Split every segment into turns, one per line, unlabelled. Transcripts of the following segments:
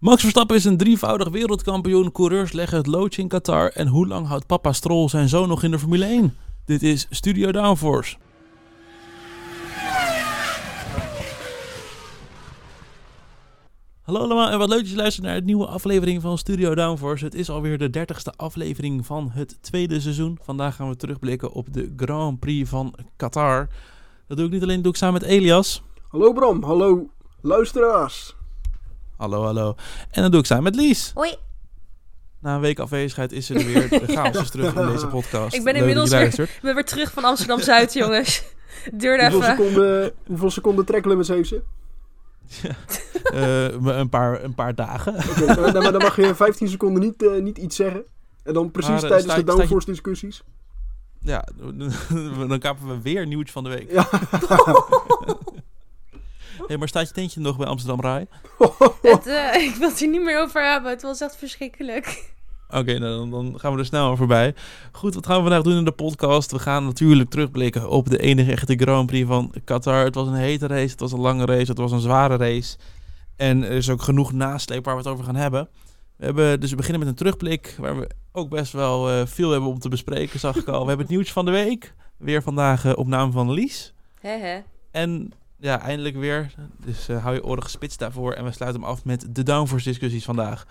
Max Verstappen is een drievoudig wereldkampioen. Coureurs leggen het loodje in Qatar. En hoe lang houdt papa Stroll zijn zoon nog in de Formule 1? Dit is Studio Downforce. Hallo allemaal en wat leuk dat je luistert naar een nieuwe aflevering van Studio Downforce. Het is alweer de dertigste aflevering van het tweede seizoen. Vandaag gaan we terugblikken op de Grand Prix van Qatar. Dat doe ik niet alleen, dat doe ik samen met Elias.
Hallo Bram, hallo luisteraars.
Hallo, hallo. En dat doe ik samen met Lies.
Hoi.
Na een week afwezigheid is ze er weer. De chaos is terug in deze podcast.
Ik ben
Leuk
inmiddels weer,
luistert.
ik ben weer terug van Amsterdam-Zuid, jongens. Duurde
Hoeveel
even.
seconden, hoeveel seconden tracklimits heeft ze?
Eh, een, paar, een paar dagen.
Oké, maar, dan- maar dan mag je 15 seconden niet, eh, niet iets zeggen. En dan precies
Maar, eh,
tijdens
sta-
de
sta je-
downforce discussies.
Ja, dan kapen we weer nieuwtje van de week.
Ja.
Hey, maar staat je tentje nog bij Amsterdam Rai?
Het, eh, ik wil het hier niet meer over hebben. Het was echt verschrikkelijk.
Oké, nou, dan, dan gaan we er snel aan voorbij. Goed, wat gaan we vandaag doen in de podcast? We gaan natuurlijk terugblikken op de enige echte Grand Prix van Qatar. Het was een hete race, het was een lange race, het was een zware race. En er is ook genoeg nasleep waar we het over gaan hebben. We hebben, dus we beginnen met een terugblik, waar we ook best wel eh, veel hebben om te bespreken, zag ik al. We hebben het nieuws van de week. Weer vandaag eh, op naam van Lies.
Hè.
En ja, eindelijk weer. Dus eh, hou je oren gespitst daarvoor. En we sluiten hem af met de downforce discussies vandaag.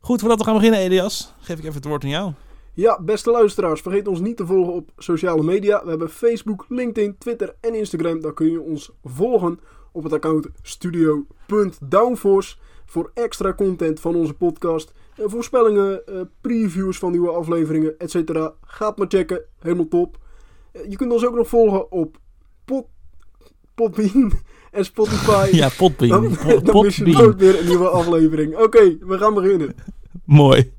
Goed, voordat we gaan beginnen, Elias, geef ik even het woord aan jou.
Ja, beste luisteraars, vergeet ons niet te volgen op sociale media. We hebben Facebook, LinkedIn, Twitter en Instagram. Daar kun je ons volgen op het account studio.downforce voor extra content van onze podcast. En voorspellingen, eh, previews van nieuwe afleveringen, etc. Gaat maar checken, helemaal top. Eh, je kunt ons ook nog volgen op Pod, Podbean en Spotify.
Ja, potbean.
Dan, dan mis je nooit weer een nieuwe aflevering. Oké, we gaan beginnen.
Mooi.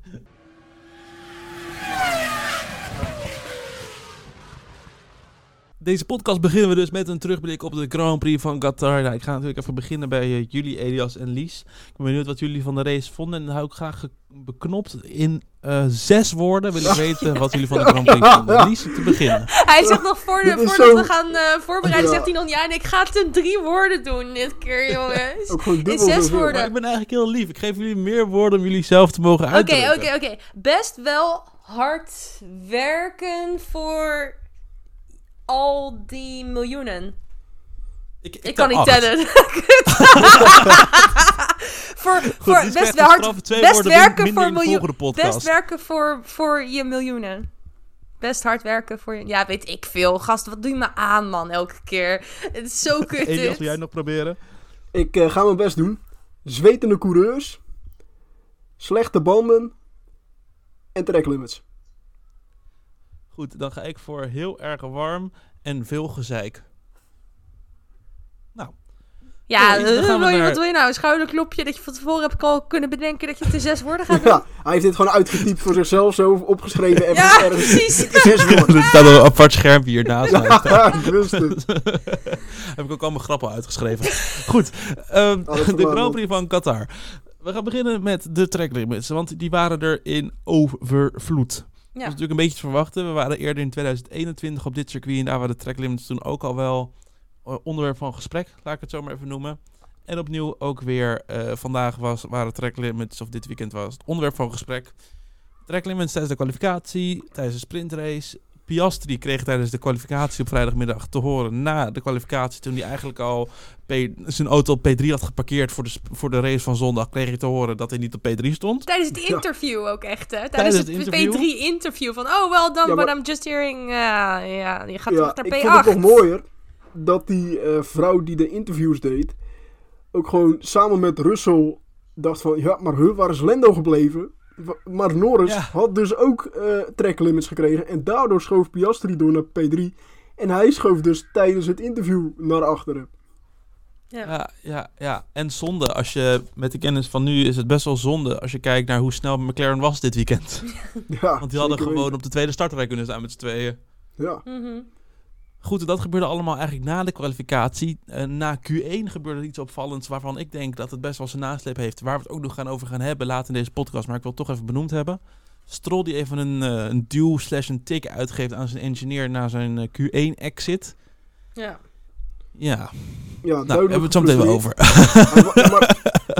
Deze podcast beginnen we dus met een terugblik op de Grand Prix van Qatar. Nou, ik ga natuurlijk even beginnen bij eh, jullie, Elias en Lies. Ik ben benieuwd wat jullie van de race vonden. En dan hou ik graag beknopt in eh, zes woorden. Wil ik weten wat jullie van de Grand Prix vonden. Lies, te beginnen.
Hij zegt nog voor de, voordat
zo-
we gaan eh, voorbereiden,
Ja.
zegt hij nog... Ja, en ik ga het in drie woorden doen dit keer, jongens. In zes woorden.
Maar ik ben eigenlijk heel lief. Ik geef jullie meer woorden om jullie zelf te mogen
Oké,
uitdrukken.
oké, oké. Best wel hard werken voor al die miljoenen.
Ik,
Ik, kan niet
acht.
tellen. voor
Goed,
voor
is
best hard best werken voor
in de
miljoen-
volgende podcast.
Best werken voor, voor je miljoenen. Best hard werken voor je... Ja, weet ik veel. Gast, wat doe je me aan, man, elke keer? Het is zo kut,
Elias,
dit.
wil jij nog proberen?
Ik eh, ga mijn best doen. Zwetende coureurs. Slechte banden. En tracklimits.
Goed, dan ga ik voor heel erg warm en veel gezeik. Nou,
Ja,
Oh, dan
eh,
gaan we
wil je,
naar-
wat wil je nou? Een schouderklopje dat je van tevoren hebt al kunnen bedenken dat je het in zes woorden gaat doen?
Ja, hij heeft dit gewoon uitgetypt voor zichzelf. Zo opgeschreven. En
Ja, precies.
Zes woorden.
er staat een apart schermpje hier naast mij.
Ja, ik het.
Heb ik ook al mijn grappen uitgeschreven. Goed, ehm,
Oh,
de. Grand Prix van Qatar. We gaan beginnen met de tracklimits, want die waren er in overvloed. Dat is natuurlijk een beetje te verwachten. We waren eerder in 2021 op dit circuit en daar waren de tracklimits toen ook al wel eh, onderwerp van gesprek, laat ik het zo maar even noemen. En opnieuw ook weer eh, vandaag was, waren tracklimits, of dit weekend was het onderwerp van gesprek. Tracklimits tijdens de kwalificatie, tijdens de sprintrace. Piastri kreeg tijdens de kwalificatie op vrijdagmiddag te horen na de kwalificatie, toen hij eigenlijk al P- zijn auto op P3 had geparkeerd voor de, voor de race van zondag, kreeg hij te horen dat hij niet op P3 stond.
Tijdens het
Ja.
interview ook echt, hè? Tijdens,
Tijdens
het,
het interview?
P3-interview van... Oh, well done,
Ja, maar-
but I'm just hearing... uh, ja, je gaat
Ja, ik
naar P8.
vond het nog mooier dat die eh, vrouw die de interviews deed, ook gewoon samen met Russell dacht van, ja, maar huh, waar is Lendo gebleven? Maar Norris
Ja.
had dus ook eh tracklimits gekregen en daardoor schoof Piastri door naar P3. En hij schoof dus tijdens het interview naar achteren.
Ja.
Ja, ja, ja. En zonde, als je met de kennis van nu is het best wel zonde als je kijkt naar hoe snel McLaren was dit weekend.
Ja,
Want die hadden gewoon op de tweede startrij kunnen staan met z'n tweeën.
Ja.
Mhm.
Goed, dat gebeurde allemaal eigenlijk na de kwalificatie. Eh, na Q1 gebeurde er iets opvallends waarvan ik denk dat het best wel zijn nasleep heeft. Waar we het ook nog gaan over gaan hebben later in deze podcast, maar ik wil het toch even benoemd hebben. Stroll die even een, eh, een duw slash een tik uitgeeft aan zijn engineer na zijn eh, Q1 exit.
ja.
Ja,
Ja,
nou, hebben we het zo meteen wel over.
Hij maar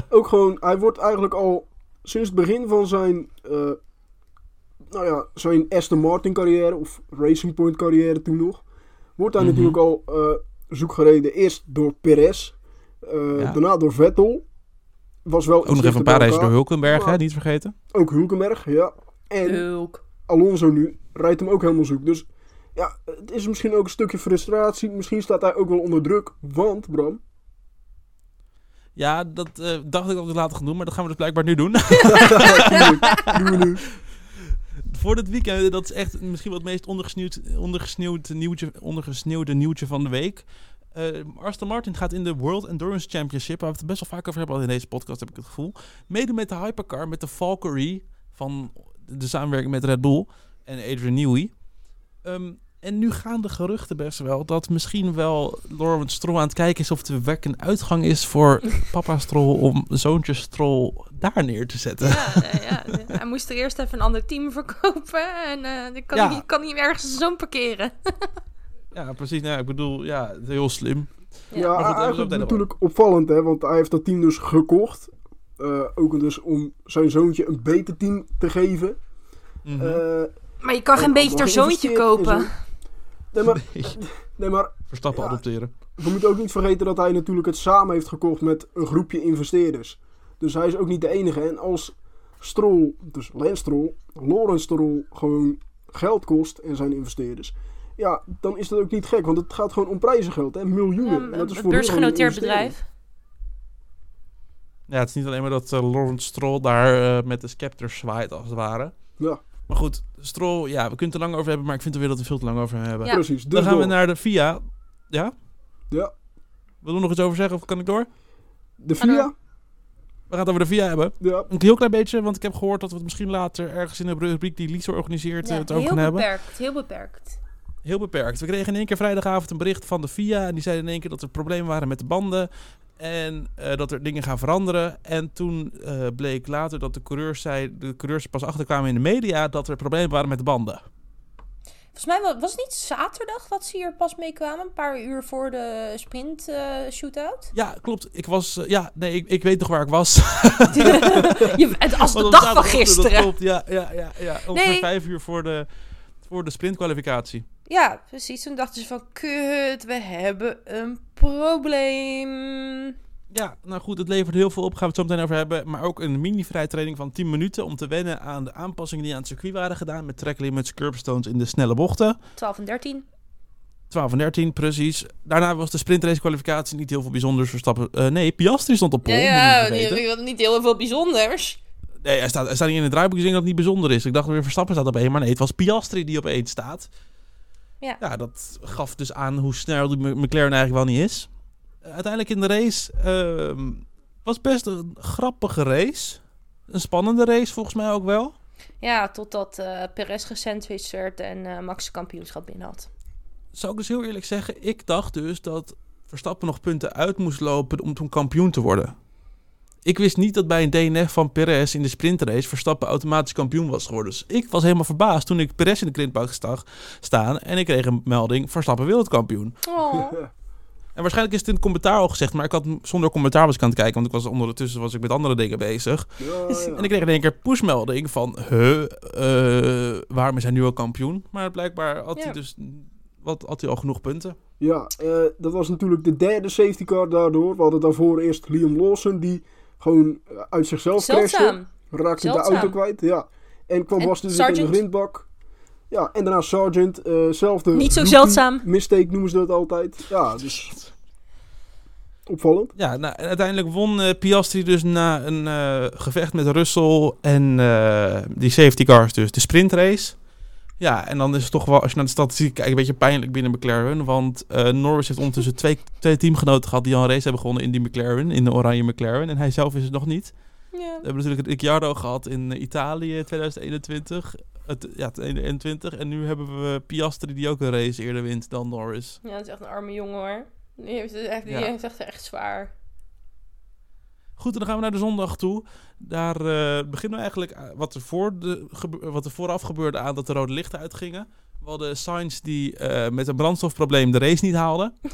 ook gewoon, hij wordt eigenlijk al sinds het begin van zijn, eh, nou ja, zijn Aston Martin carrière, of Racing Point carrière toen nog, wordt hij
Mhm.
natuurlijk al eh zoek gereden. Eerst door Perez, eh,
Ja.
daarna door Vettel. Was wel
Ook nog even een paar races door. Hulkenberg, hè, niet vergeten.
Ook Hulkenberg, ja. En
Hulk.
Alonso nu rijdt hem ook helemaal zoek. Dus ja, het is misschien ook een stukje frustratie. Misschien staat hij ook wel onder druk. Want, Bram,
Ja, dat eh, dacht ik dat we later gaan doen, maar dat gaan we dus blijkbaar nu doen.
Tuurlijk, doen we nu.
Voor dit weekend, dat is echt misschien wel het meest ondergesneeuwd, ondergesneeuwd nieuwtje, ondergesneeuwde nieuwtje van de week. Eh Aston Martin gaat in de World Endurance Championship, waar we het best wel vaak over hebben in deze podcast, heb ik het gevoel. Mede met de hypercar, met de Valkyrie van de samenwerking met Red Bull en Adrian Newey. Ehm, en nu gaan de geruchten best wel dat misschien wel Lawrence Stroll aan het kijken is of er werk een uitgang is voor papa Stroll om zoontje Stroll daar neer te zetten.
Ja, eh, ja, hij moest er eerst even een ander team verkopen. En eh dan kan,
Ja.
hij, kan hem ergens zoon parkeren.
Ja, precies. Nou, ik bedoel, ja, heel slim.
Ja,
Ja,
maar goed, dat is
eigenlijk natuurlijk opvallend, hè. Want hij heeft dat team dus gekocht. Eh, ook dus om zijn zoontje een beter team te geven.
Mhm.
Eh,
Maar je kan geen
en
beter zoontje kopen.
Nee, maar, nee, maar
Verstappen
ja.
adopteren.
we moeten ook niet vergeten dat hij natuurlijk het samen heeft gekocht met een groepje investeerders. Dus hij is ook niet de enige. En als Stroll, dus Lance Stroll, Lawrence Stroll gewoon geld kost en zijn investeerders. Ja, dan is dat ook niet gek, want het gaat gewoon om prijzengeld, hè? miljoenen.
Ja,
En dat is
een
voor
beursgenoteerd bedrijf.
Ja, het is niet alleen maar dat uh, Lawrence Stroll daar eh, met de scepter zwaait, als het ware.
Ja,
Maar goed, Stroll, ja, we kunnen het er lang over hebben, maar ik vind weer dat we veel te lang over hem hebben.
Ja.
precies. Dus
Dan gaan we naar de FIA. Ja?
Ja,
Wil je nog iets over zeggen of kan ik door?
de. FIA.
We gaan het over de FIA hebben.
Ja,
Een heel klein beetje, want ik heb gehoord dat we het misschien later ergens in de rubriek die Lisa organiseert eh,
Ja,
het over
heel
gaan hebben.
beperkt, heel beperkt.
Heel beperkt. We kregen in één keer vrijdagavond een bericht van de FIA. En die zeiden in één keer dat er problemen waren met de banden. En eh, dat er dingen gaan veranderen. En toen eh, bleek later dat de coureurs, zei, de coureurs pas achterkwamen in de media dat er problemen waren met de banden.
Volgens mij wa- was het niet zaterdag dat ze hier pas mee kwamen. Een paar uur voor de sprint eh, shootout.
Ja, klopt. Ik was. eh, ja, nee, ik, ik weet nog waar ik was.
Je, het- als de dag van
erop, Dat
gisteren.
klopt, ja, ja, ja. ja. Ongeveer
Nee.
vijf uur voor de, voor de sprintkwalificatie.
Ja, precies. Toen dachten ze van, kut, we hebben een probleem.
Ja, nou goed, het levert heel veel op. Gaan we het zo meteen over hebben. Maar ook een mini-vrijtraining van 10 minuten om te wennen aan de aanpassingen die aan het circuit waren gedaan. Met track limits, curbstones in de snelle bochten.
12 en 13.
12 en 13, precies. Daarna was de sprintrace kwalificatie niet heel veel bijzonders. Verstappen. eh, nee, Piastri stond op pol.
Ja, ja
niet
niet, niet heel veel bijzonders.
Nee, hij staat, hij staat niet in het draaiboek gezien dat het niet bijzonder is. Ik dacht weer Verstappen staat op één, maar nee, het was Piastri die op één staat.
Ja.
Ja, dat gaf dus aan hoe snel die McLaren eigenlijk wel niet is. Uiteindelijk in de race ehm, was best een grappige race. Een spannende race volgens mij ook wel.
Ja, totdat eh Perez gesandwiched werd en eh Max het kampioenschap binnen had.
Zou ik dus heel eerlijk zeggen, ik dacht dus dat Verstappen nog punten uit moest lopen om toen kampioen te worden. Ik wist niet dat bij een DNF van Perez in de sprintrace Verstappen automatisch kampioen was geworden. Dus ik was helemaal verbaasd toen ik Perez in de grindbak zag staan en ik kreeg een melding Verstappen wereldkampioen.
Oh.
En waarschijnlijk is het in het commentaar al gezegd, maar ik had zonder commentaar was ik aan het kijken, want ik was ondertussen was ik met andere dingen bezig.
ja, ja.
En ik kreeg in één keer pushmelding van, huh, eh, waarom is hij nu al kampioen? Maar blijkbaar had
Ja.
hij dus wat, had hij al genoeg punten.
Ja, eh, dat was natuurlijk de derde safety car daardoor. We hadden daarvoor eerst Liam Lawson, die gewoon eh, uit zichzelf crashte.
Zeldzaam.
Raakte de auto kwijt, ja. En kwam
En
was dus in de grindbak. Ja, en daarna Sargent, eh zelfde...
Niet zo zeldzaam.
Mistake noemen ze dat altijd. Ja, dus opvallend.
Ja, nou, en uiteindelijk won eh, Piastri dus na een eh, gevecht met Russell en eh, die safety cars dus, de sprintrace. Ja, en dan is het toch wel, als je naar de statistiek kijkt, een beetje pijnlijk binnen McLaren. Want eh, Norris heeft ondertussen twee, twee teamgenoten gehad die al een race hebben gewonnen in die McLaren, in de oranje McLaren. En hij zelf is het nog niet.
Ja.
We hebben natuurlijk Ricciardo gehad in eh, Italië 2021. Het, ja, 2021. En nu hebben we Piastri die ook een race eerder wint dan Norris.
ja, dat is echt een arme jongen hoor. Die heeft het echt, die
Ja.
heeft echt, echt zwaar.
Goed, en dan gaan we naar de zondag toe. Daar eh, beginnen we eigenlijk aan wat er, voor de, wat er vooraf gebeurde aan dat de rode lichten uitgingen. We hadden Sainz die eh, met een brandstofprobleem de race niet haalde.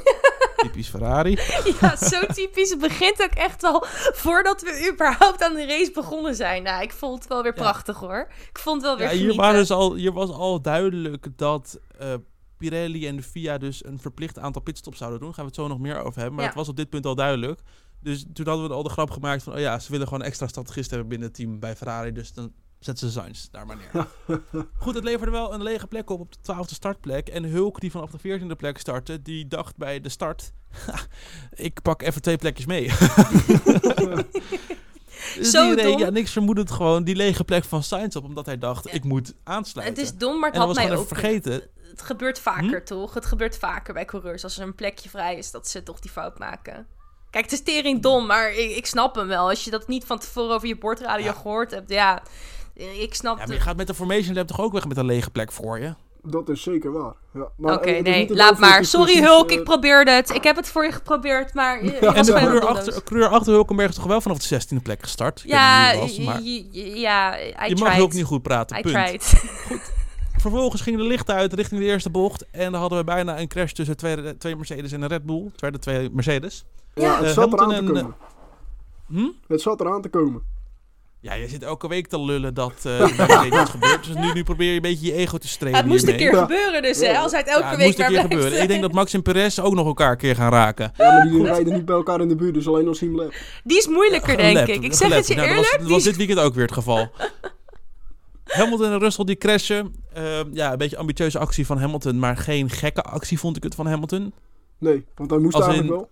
Typisch Ferrari.
Ja, zo typisch. Het begint ook echt al voordat we überhaupt aan de race begonnen zijn. Nou, ik vond het wel weer
Ja.
prachtig hoor. Ik vond het wel weer
Ja, hier, waren dus al, hier was al duidelijk dat eh, Pirelli en de FIA dus een verplicht aantal pitstops zouden doen. Daar gaan we het zo nog meer over hebben. Maar
Ja.
het was op dit punt al duidelijk. Dus toen hadden we al de grap gemaakt van... oh ja, ze willen gewoon extra strategist hebben binnen het team bij Ferrari. Dus dan zetten ze Sainz daar maar neer. Goed, het leverde wel een lege plek op op de twaalfde startplek. En Hulk, die vanaf de veertiende plek startte... die dacht bij de start... ik pak even twee plekjes mee. Dus
Zo
die reed,
dom.
ja, niks vermoedend gewoon die lege plek van Sainz op... omdat hij dacht,
Ja.
ik moet aansluiten.
Het is dom, maar het had mij ook...
vergeten.
Het gebeurt vaker,
Hm?
toch? Het gebeurt vaker bij coureurs. Als er een plekje vrij is, dat ze toch die fout maken. Kijk, het is tering dom, maar ik, ik snap hem wel. Als je dat niet van tevoren over je bordradio
Ja.
gehoord hebt, ja... Ik snap
Ja,
het.
maar je gaat met de Formation Lab toch ook weg met een lege plek voor je?
Dat is zeker waar. Ja, maar,
Oké,
eh,
nee, laat maar. Sorry Hulk,
eh,
ik probeerde het. Ik heb het voor je geprobeerd, maar... je- je
Ja,
En de
doelloos.
achter, achter Hulkenberg is toch wel vanaf de 16e plek gestart? Ik
Ja,
was, maar
ja, I
je
tried.
mag Hulk niet goed praten,
I
punt.
tried.
Vervolgens gingen de lichten uit richting de eerste bocht. En dan hadden we bijna een crash tussen twee, twee Mercedes en een Red Bull. Het werden twee Mercedes.
Ja, het
Eh,
zat eraan te komen.
Hm?
Het zat eraan te komen.
Ja, je zit elke week te lullen dat er Mercedes iets gebeurt. Dus nu, nu probeer je een beetje je ego te strelen
Ja, het moest een keer gebeuren dus, hè? Als hij het elke
Ja, het
week
moest een keer gebeuren. Ik denk dat Max en Perez ook nog elkaar een keer gaan raken.
Ja, maar die rijden niet bij elkaar in de buurt, dus alleen als Team.
Die is moeilijker, denk ik. Ik zeg het je.
Nou,
eerlijk.
Dat was, dit weekend ook weer het geval. Hamilton en Russell die crashen. Ehm, ja, een beetje ambitieuze actie van Hamilton, maar geen gekke actie vond ik het van Hamilton.
Nee, want hij moest
Als
eigenlijk
in-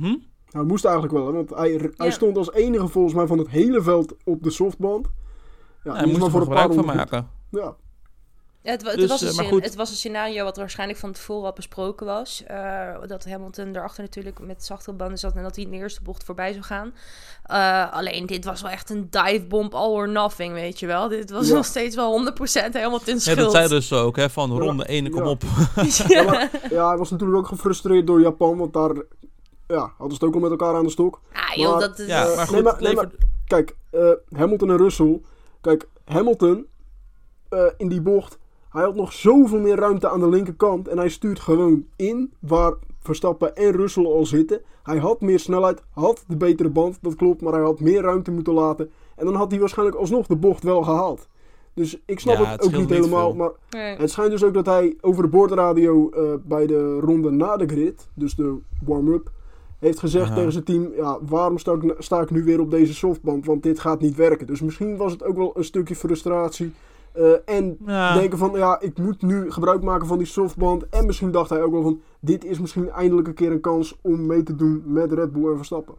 wel.
Hm?
Hij moest eigenlijk wel, hè, want hij, hij
Ja.
stond als enige volgens mij van het hele veld op de softband. Ja,
Ja, hij moest
maar
er
voor een
gebruik
paar
van maken.
Ja,
Ja, het, het
Dus,
was een
eh, maar
scen-
goed.
het was een scenario wat waarschijnlijk van tevoren al besproken was. Eh, dat Hamilton daarachter natuurlijk met zachtere banden zat en dat hij in de eerste bocht voorbij zou gaan. Eh, alleen dit was wel echt een divebomb all or nothing, weet je wel. Dit was
Ja.
nog steeds wel 100% Hamilton
Ja,
schuld.
dat zei dus ook, hè, van
Ja,
ronde 1, kom
ja.
op.
Ja, maar- ja, hij was natuurlijk ook gefrustreerd door Japan, want daar ja, hadden ze het ook al met elkaar aan de stok.
Ah joh,
Maar-
dat is...
Ja, maar goed,
nee, maar-
het
nee,
levert-
Kijk, eh, Hamilton en Russell. Kijk, Hamilton eh, in die bocht. Hij had nog zoveel meer ruimte aan de linkerkant. En hij stuurt gewoon in waar Verstappen en Russell al zitten. Hij had meer snelheid, had de betere band, dat klopt. Maar hij had meer ruimte moeten laten. En dan had hij waarschijnlijk alsnog de bocht wel gehaald. Dus ik snap
Ja,
het,
het
ook niet helemaal.
veel.
Maar
Nee.
het schijnt dus ook dat hij over de boordradio eh, bij de ronde na de grid, dus de warm-up, heeft gezegd
Aha.
tegen zijn team: ja, waarom sta ik, sta ik nu weer op deze softband? Want dit gaat niet werken. Dus misschien was het ook wel een stukje frustratie. eh, en
Ja.
denken van, ja, ik moet nu gebruik maken van die softband. En misschien dacht hij ook wel van, dit is misschien eindelijk een keer een kans om mee te doen met Red Bull en Verstappen.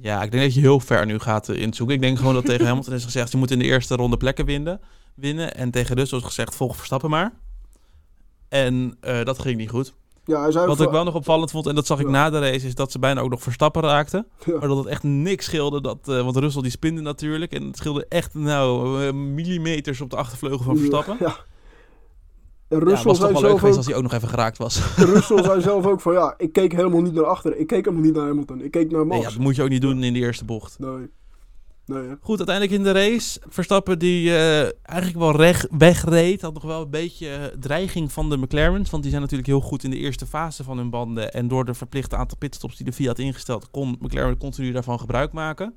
Ja, ik denk dat je heel ver nu gaat eh, inzoeken. Ik denk gewoon dat tegen Hamilton is gezegd... je moet in de eerste ronde plekken winnen. winnen. En tegen Russell is gezegd, volg Verstappen maar. En eh, dat ging niet goed.
Ja, hij zei
Wat ik wel nog opvallend vond, en dat zag ik
Ja.
na de race... is dat ze bijna ook nog Verstappen raakten.
Ja.
Maar dat het echt niks scheelde. Dat, eh, want Russell die spinde natuurlijk. En het scheelde echt nou eh, millimeters op de achtervleugel van Verstappen.
Ja. En
Ja,
Russell
was toch wel leuk
zelf
geweest
ook,
als hij ook nog even geraakt was.
Russell zei zelf ook van, ja, ik keek helemaal niet naar achteren. Ik keek helemaal niet naar Hamilton. Ik keek naar
Nee,
Max.
ja, dat moet je ook niet doen in de eerste bocht.
Nee. Nee, hè.
Goed, uiteindelijk in de race. Verstappen die eh, eigenlijk wel recht wegreed. Had nog wel een beetje eh, dreiging van de McLaren's. Want die zijn natuurlijk heel goed in de eerste fase van hun banden. En door de verplichte aantal pitstops die de FIA had ingesteld... kon McLaren continu daarvan gebruik maken.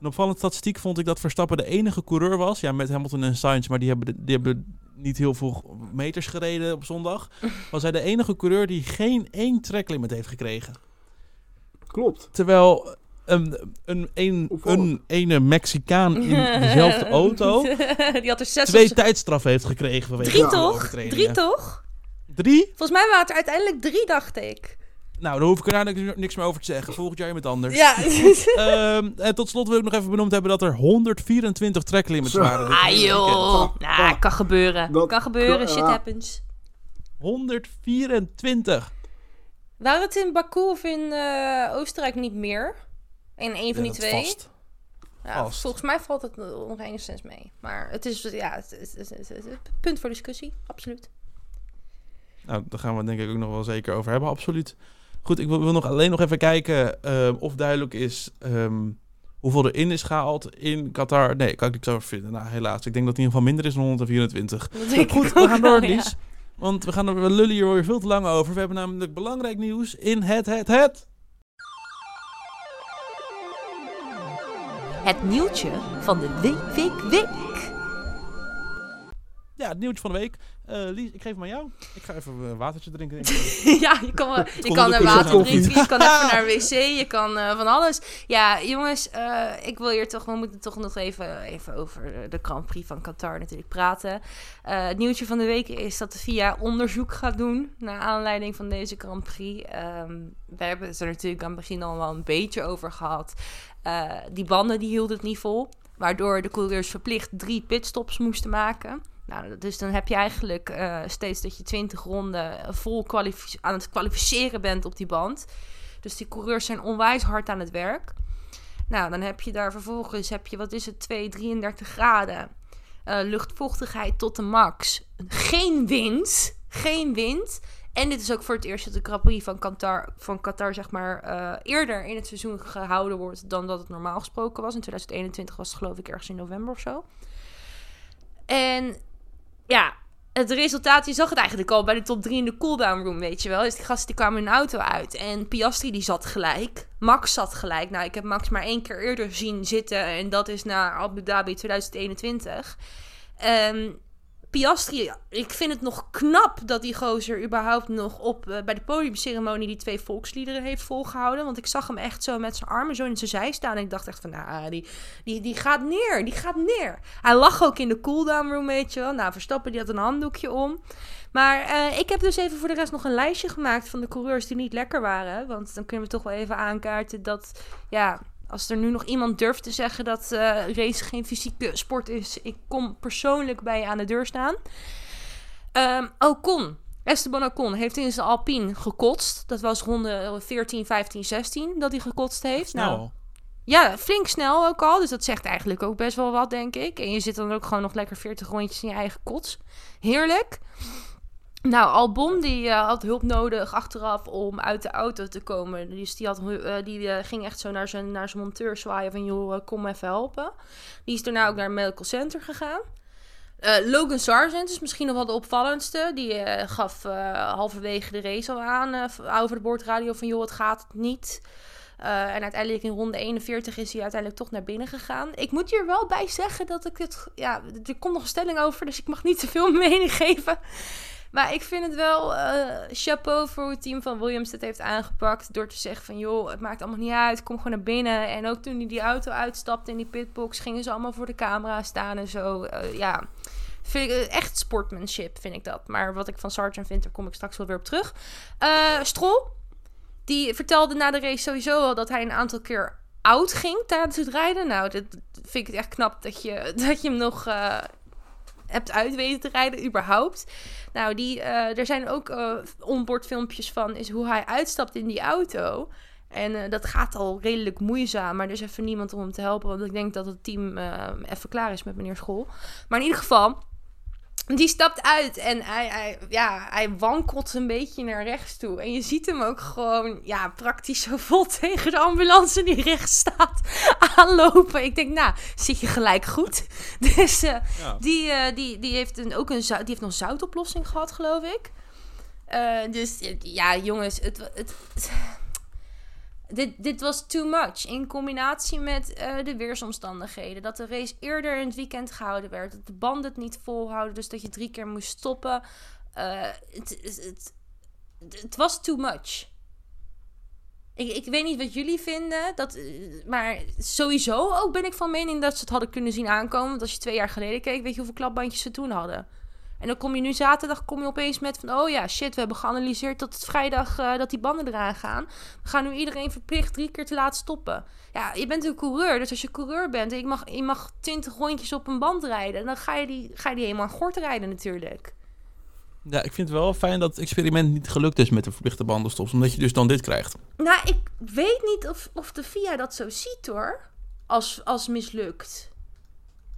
Een opvallende statistiek vond ik dat Verstappen de enige coureur was. Ja, met Hamilton en Sainz, maar die hebben, die hebben niet heel veel meters gereden op zondag. Was hij de enige coureur die geen één tracklimit heeft gekregen.
Klopt.
Terwijl een, een, een, een ene Mexicaan in dezelfde auto
Die had er zes
twee tijdstraffen heeft gekregen. vanwege
Drie toch? Drie toch?
Drie?
Volgens mij waren het er uiteindelijk drie, dacht ik.
Nou, daar hoef ik er eigenlijk niks meer over te zeggen. Volgend jaar iemand anders.
Ja.
Ehm, en tot slot wil ik nog even benoemd hebben dat er 124 tracklimits waren.
ah joh.
Ah,
Nou, kan gebeuren.
Dat-
kan gebeuren. Shit
ja.
happens.
124.
Waren het in Baku of in eh, Oostenrijk niet meer? In een van die twee?
Vast.
Ja,
vast.
volgens mij valt het nog enigszins mee. Maar het is, ja, het is, het is- het is- het is een punt voor discussie. Absoluut.
Nou, daar gaan we denk ik ook nog wel zeker over hebben, absoluut. Goed, ik wil, wil nog alleen nog even kijken ehm, of duidelijk is ehm, hoeveel er in is gehaald in Qatar. Nee, kan ik niks over vinden. Nou, helaas. Ik denk dat het in ieder geval minder is dan 124.
Dat denk
Goed, we gaan door,
ja.
Want we, gaan er, we lullen hier weer veel te lang over. We hebben namelijk belangrijk nieuws in het, het, het.
Het nieuwtje van de week, week, week.
Ja, het nieuwtje van de week. Eh, Lies, ik geef hem aan jou. Ik ga even een watertje drinken. denk ik.
ja, je kan, je kan er
een
water
koffie.
drinken, je kan even naar de wc, je kan eh, van alles. Ja, jongens, eh, ik wil hier toch, we moeten toch nog even, even over de Grand Prix van Qatar natuurlijk praten. Eh, het nieuwtje van de week is dat de FIA onderzoek gaat doen naar aanleiding van deze Grand Prix. Ehm, we hebben het er natuurlijk aan het begin al wel een beetje over gehad. Eh, die banden die hielden het niet vol, waardoor de coureurs verplicht drie pitstops moesten maken. Nou, dus dan heb je eigenlijk eh, steeds dat je 20 ronden vol aan het kwalificeren bent op die band. Dus die coureurs zijn onwijs hard aan het werk. Nou, dan heb je daar vervolgens, heb je, wat is het, 2, 33 graden. eh, luchtvochtigheid tot de max. Geen wind. Geen wind. En dit is ook voor het eerst dat de Grand van Qatar, van Qatar zeg maar, eh, eerder in het seizoen gehouden wordt dan dat het normaal gesproken was. In 2021 was het geloof ik ergens in november of zo. En ja, het resultaat, je zag het eigenlijk al bij de top 3 in de cooldown room, weet je wel. Dus die gasten die kwamen hun auto uit. En Piastri die zat gelijk. Max zat gelijk. Nou, ik heb Max maar één keer eerder zien zitten. En dat is naar Abu Dhabi 2021. Ehm Piastri, ik vind het nog knap dat die gozer überhaupt nog op, eh, bij de podiumceremonie die twee volksliederen heeft volgehouden. Want ik zag hem echt zo met zijn armen zo in zijn zij staan. En ik dacht echt van, nou, die, die, die gaat neer, die gaat neer. Hij lag ook in de cooldown room, weet je wel. Nou, Verstappen die had een handdoekje om. Maar eh, ik heb dus even voor de rest nog een lijstje gemaakt van de coureurs die niet lekker waren. Want dan kunnen we toch wel even aankaarten dat, ja, als er nu nog iemand durft te zeggen dat eh race geen fysieke sport is, ik kom persoonlijk bij je aan de deur staan. Ehm Ocon, Esteban Ocon heeft in zijn Alpine gekotst. Dat was ronde 14, 15, 16 dat hij gekotst heeft. Nou, ja, flink snel ook al. Dus dat zegt eigenlijk ook best wel wat, denk ik. En je zit dan ook gewoon nog lekker 40 rondjes in je eigen kots. Heerlijk. Nou, Albon die eh, had hulp nodig achteraf om uit de auto te komen. Dus die, had, eh, die eh, ging echt zo naar zijn, naar zijn monteur zwaaien van... joh, kom even helpen. Die is daarna ook naar het medical center gegaan. Logan Sargent is misschien nog wel de opvallendste. Die gaf halverwege de race al aan over de boordradio van... joh, het gaat niet. En uiteindelijk in ronde 41 is hij uiteindelijk toch naar binnen gegaan. Ik moet hier wel bij zeggen dat ik het... Ja, er komt nog een stelling over, dus ik mag niet te veel mening geven. Maar ik vind het wel eh, chapeau voor hoe het team van Williams dit heeft aangepakt. Door te zeggen van, joh, het maakt allemaal niet uit. Kom gewoon naar binnen. En ook toen hij die auto uitstapte in die pitbox... gingen ze allemaal voor de camera staan en zo. Eh, ja, vind ik eh, echt sportmanship, vind ik dat. Maar wat ik van Sargent vind, daar kom ik straks wel weer op terug. Eh Stroll, die vertelde na de race sowieso al dat hij een aantal keer oud ging tijdens het rijden. Nou, dat vind ik echt knap dat je, dat je hem nog hebt uit weten te rijden, überhaupt. Nou, die, eh, er zijn ook eh onboardfilmpjes van is hoe hij uitstapt in die auto. En eh, dat gaat al redelijk moeizaam, maar er is even niemand om hem te helpen. Want ik denk dat het team even klaar is met meneer School. Maar in ieder geval, die stapt uit en hij, hij, ja, hij wankelt een beetje naar rechts toe. En je ziet hem ook gewoon ja, praktisch zo vol tegen de ambulance die rechts staat aanlopen. Ik denk, nou, zit je gelijk goed. Dus eh,
ja.
die, eh, die, die, heeft een, ook een, die heeft nog zoutoplossing gehad, geloof ik. Eh, dus ja, jongens, het, het- dit, dit was too much. In combinatie met eh, de weersomstandigheden. Dat de race eerder in het weekend gehouden werd. Dat de banden het niet volhouden. Dus dat je drie keer moest stoppen. Eh, het, het was too much. Ik, ik weet niet wat jullie vinden. Dat, eh, maar sowieso ook ben ik van mening dat ze het hadden kunnen zien aankomen. Want als je twee jaar geleden keek, weet je hoeveel klapbandjes ze toen hadden. En dan kom je nu zaterdag kom je opeens met van... oh ja, shit, we hebben geanalyseerd dat het vrijdag eh, dat die banden eraan gaan. We gaan nu iedereen verplicht drie keer te laten stoppen. Ja, je bent een coureur, dus als je coureur bent... en je mag, je mag twintig rondjes op een band rijden... dan ga je die, ga je die helemaal gort rijden natuurlijk.
ja, ik vind het wel fijn dat het experiment niet gelukt is met de verplichte bandenstops. Omdat je dus dan dit krijgt.
Nou, ik weet niet of, of de FIA dat zo ziet hoor. Als, als mislukt.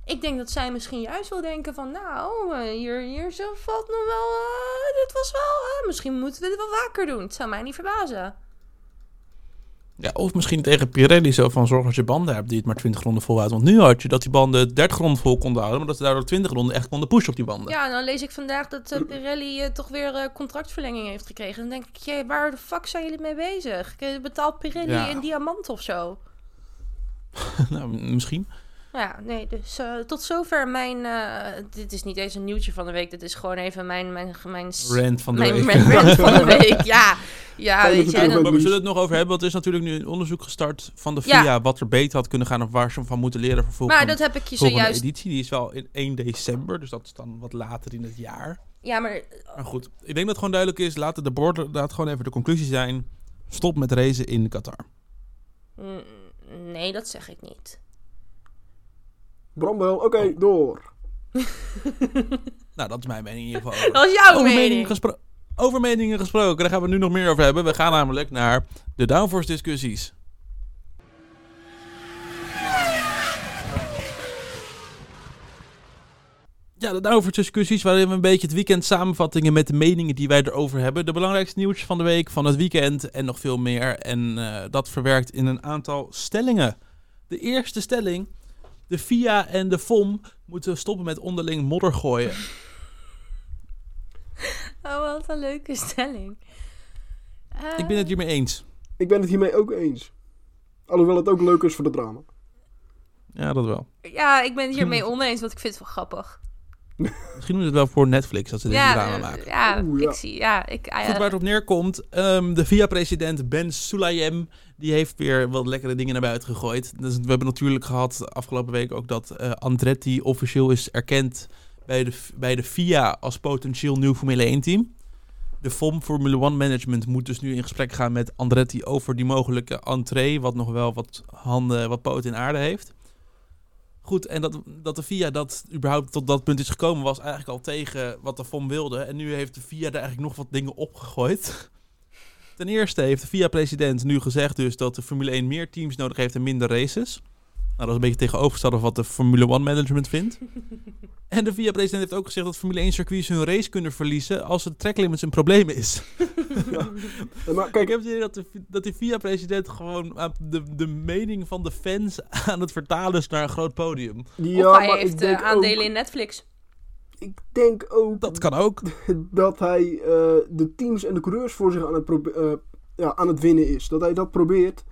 Ik denk dat zij misschien juist wel denken van... Nou, eh, hier, hier zo valt nog wel... eh, dit was wel... eh, misschien moeten we dit wel vaker doen. Het zou mij niet verbazen.
Ja, of misschien tegen Pirelli zo van zorg dat je banden hebt die het maar 20 ronden volhoudt. Want nu had je dat die banden 30 ronden vol konden houden, maar dat ze daardoor 20 ronden echt konden pushen op die banden.
Ja, dan lees ik vandaag dat Pirelli toch weer contractverlenging heeft gekregen. Dan denk ik, jee, waar de fuck zijn jullie mee bezig? Betaalt Pirelli
Ja.
een diamant of zo?
nou, misschien.
Ja, nee, dus eh, tot zover mijn... eh, dit is niet eens een nieuwtje van de week. Dit is gewoon even mijn... mijn, mijn
Rant van de
mijn,
week.
mijn rant van de week, ja. Ja, weet je. dan-
Maar we zullen het nog over hebben, want er is natuurlijk nu een onderzoek gestart van de
Ja.
VIA wat er beter had kunnen gaan of waar ze van moeten leren voor volgende,
maar dat heb ik je zojuist...
editie. Die is wel in 1 december, dus dat is dan wat later in het jaar.
Ja, maar
Maar goed, ik denk dat het gewoon duidelijk is, laten de borden, laat gewoon even de conclusie zijn, stop met racen in Qatar.
mm, nee, dat zeg ik niet.
Bram wel, oké, door.
Nou, dat is mijn mening in ieder geval. over.
Dat is jouw
over,
mening.
gespro- over meningen gesproken, daar gaan we nu nog meer over hebben. We gaan namelijk naar de downforce discussies. Ja, de downforce discussies waarin we een beetje het weekend samenvattingen met de meningen die wij erover hebben. De belangrijkste nieuwtjes van de week, van het weekend en nog veel meer. En eh, dat verwerkt in een aantal stellingen. De eerste stelling, de FIA en de FOM moeten stoppen met onderling modder gooien.
Oh, wat een leuke stelling. Eh,
Ik ben het hiermee eens.
Ik ben het hiermee ook eens. Alhoewel het ook leuk is voor de drama.
Ja, dat wel.
Ja, ik ben het hiermee oneens, want ik vind het wel grappig.
Misschien doen ze het wel voor Netflix, dat ze deze
Ja,
drama
eh,
maken.
ja,
Oeh, ja.
ik zie, ja, ik... ah,
Goed,
ja.
waar het op neerkomt, ehm, de VIA-president Ben Sulayem, die heeft weer wat lekkere dingen naar buiten gegooid. Dus we hebben natuurlijk gehad afgelopen week ook dat eh, Andretti officieel is erkend bij de, bij de FIA als potentieel nieuw Formule 1-team. De FOM Formule 1 Management moet dus nu in gesprek gaan met Andretti over die mogelijke entree, wat nog wel wat handen, wat poten in aarde heeft. Goed, en dat, dat de FIA dat überhaupt tot dat punt is gekomen, was eigenlijk al tegen wat de FOM wilde. En nu heeft de FIA er eigenlijk nog wat dingen opgegooid. Ten eerste heeft de FIA-president nu gezegd dus dat de Formule 1 meer teams nodig heeft en minder races. Nou, dat is een beetje tegenovergestelde van wat de Formule 1 management vindt. En de FIA-president heeft ook gezegd dat Formule 1 circuits hun race kunnen verliezen als het tracklimits een probleem is.
Maar
Ik
kijk,
heb het idee dat de, dat de FIA-president gewoon de, de mening van de fans aan het vertalen is naar een groot podium.
ja,
of hij
maar
heeft
ik denk
eh, aandelen
ook,
in Netflix.
Ik denk ook
Dat kan ook.
dat hij eh, de teams en de coureurs voor zich aan het, eh, ja, aan het winnen is. Dat hij dat probeert.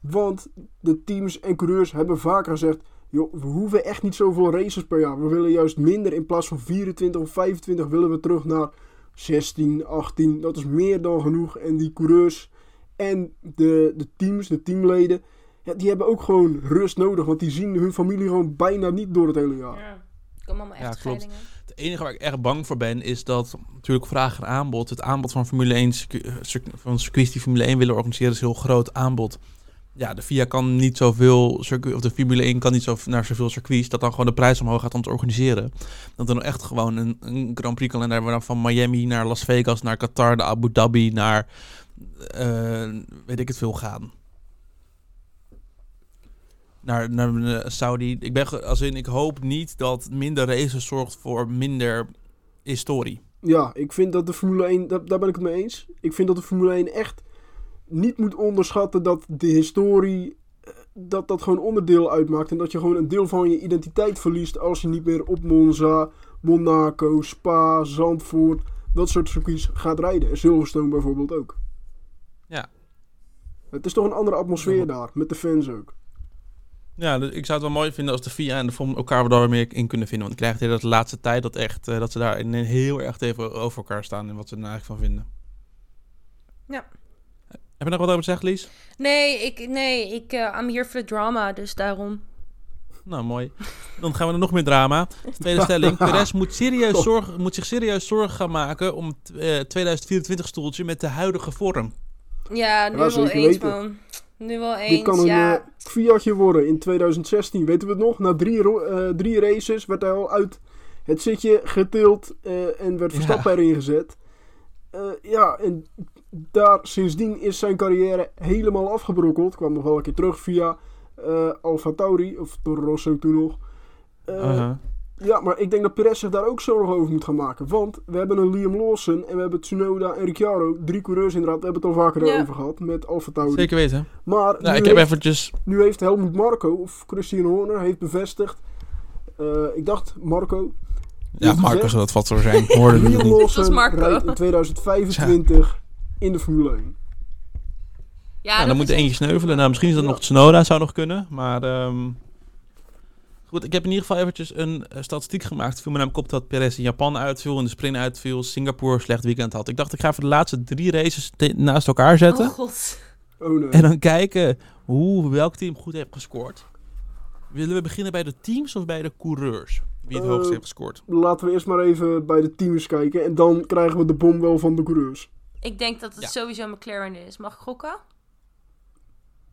Want de teams en coureurs hebben vaker gezegd... Joh, we hoeven echt niet zoveel races per jaar. We willen juist minder. In plaats van 24 of 25 willen we terug naar 16, 18. Dat is meer dan genoeg. En die coureurs en de, de teams, de teamleden... Ja, die hebben ook gewoon rust nodig. Want die zien hun familie gewoon bijna niet door het hele jaar.
Ja. Er komen allemaal
Ja,
echt
klopt. Enige waar ik echt bang voor ben, is dat natuurlijk vraag en aanbod. Het aanbod van Formule 1, circu- eh, circu- van circuits die Formule 1 willen organiseren, is heel groot aanbod. Ja, de FIA kan niet zoveel, of de Formule 1 kan niet zo naar zoveel circuits, dat dan gewoon de prijs omhoog gaat om te organiseren. Dat er nou echt gewoon een, Grand Prix kalender we dan van Miami naar Las Vegas, naar Qatar, naar Abu Dhabi, naar eh, weet ik het veel gaan. Naar, naar eh, Saudi. Ik, ben, als in, ik hoop niet dat minder races zorgt voor minder historie.
Ja, ik vind dat de Formule 1, daar, daar ben ik het mee eens. Ik vind dat de Formule 1 echt niet moet onderschatten dat de historie, eh, dat dat gewoon onderdeel uitmaakt. En dat je gewoon een deel van je identiteit verliest als je niet meer op Monza, Monaco, Spa, Zandvoort, dat soort circuits gaat rijden. En Silverstone bijvoorbeeld ook.
Ja.
Het is toch een andere atmosfeer daar, met de fans ook.
Ja, dus ik zou het wel mooi vinden als de FIA en de FOM elkaar daar meer in kunnen vinden. Want ik krijg het de laatste tijd dat, echt, eh, dat ze daar in- heel erg tegen over elkaar staan en wat ze er nou eigenlijk van vinden.
Ja.
Heb je nog wat over te zeggen, Lies?
Nee, ik, nee, ik, eh I'm here for the drama, dus daarom.
Nou, mooi. Dan gaan we naar nog meer drama. Tweede stelling. Perez moet, serieus zorgen, moet zich serieus zorgen gaan maken om het eh, 2024 stoeltje met de huidige vorm.
Ja, nu wel eens,
weten.
man. Nu wel eens,
Dit kan een
ja.
eh, Fiatje worden in 2016. Weten we het nog? Na drie, eh, drie races werd hij al uit het zitje getild eh, en werd
Ja.
Verstappen erin gezet. Eh, ja, en daar sindsdien is zijn carrière helemaal afgebrokkeld. Kwam nog wel een keer terug via eh Alfa Tauri, of Toro Rosso toen nog. Eh. Ja, maar ik denk dat Perez zich daar ook zo nog over moet gaan maken. Want we hebben een Liam Lawson en we hebben Tsunoda en Ricciardo. Drie coureurs inderdaad, we hebben het al vaker
Ja.
over gehad met Alfa Tauri.
Zeker weten.
Maar
Nou,
nu,
ik heb
heeft,
eventjes...
nu heeft Helmut Marco, of Christian Horner, heeft bevestigd. eh, ik dacht Marco.
Ja, Marco zou dat vast zo zijn. Hoorde
Liam. Lawson
Marco.
rijdt in 2025 in de Formule 1.
Ja,
dan moet er eentje sneuvelen. Nou, misschien is dat
Ja.
nog Tsunoda, zou nog kunnen. Maar ehm, goed, ik heb in ieder geval eventjes een eh, statistiek gemaakt. Het viel me namelijk op dat Perez in Japan uitviel, in de sprint uitviel, Singapore slecht weekend had. Ik dacht, ik ga even de laatste drie races naast elkaar zetten.
Oh god.
Oh nee.
En dan kijken hoe welk team goed heeft gescoord. Willen we beginnen bij de teams of bij de coureurs? Wie het
Eh,
hoogst heeft gescoord.
Laten we eerst maar even bij de teams kijken. En dan krijgen we de bom wel van de coureurs.
Ik denk dat het
Ja.
sowieso McLaren is. Mag ik gokken?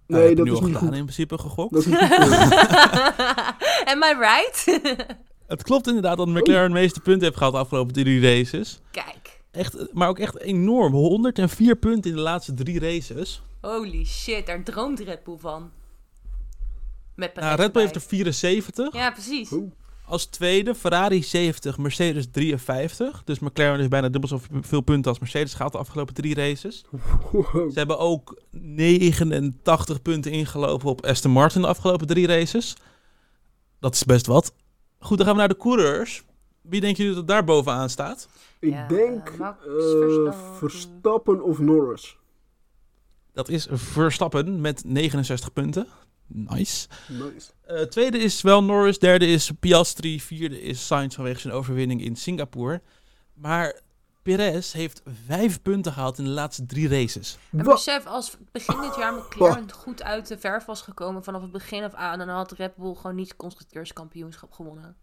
Nou,
Nee, dat
nu
is
al
niet
gedaan
goed.
in principe gegokt.
Dat is niet goed.
Am I right?
Het klopt inderdaad dat McLaren het meeste punten heeft gehad de afgelopen drie races.
Kijk.
Echt, maar ook echt enorm. 104 punten in de laatste drie races.
Holy shit, daar droomt Red Bull van. Met
Nou, Red Bull heeft er 74.
Ja, precies.
Oeh.
Als tweede Ferrari 70, Mercedes 53. Dus McLaren is bijna dubbel zoveel punten als Mercedes gehaald de afgelopen drie races.
Wow.
Ze hebben ook 89 punten ingelopen op Aston Martin de afgelopen drie races. Dat is best wat. Goed, dan gaan we naar de coureurs. Wie denken jullie dat daar bovenaan staat?
Ik
Ja,
denk
Max
eh,
Verstappen.
Verstappen of Norris.
Dat is Verstappen met 69 punten. Nice.
Nice.
Eh, tweede is wel Norris, derde is Piastri, vierde is Sainz vanwege zijn overwinning in Singapore. Maar Perez heeft vijf punten gehaald in de laatste drie races.
En besef, als begin dit jaar McLaren goed uit de verf was gekomen vanaf het begin af aan, dan had Red Bull gewoon niet het constructeurskampioenschap gewonnen.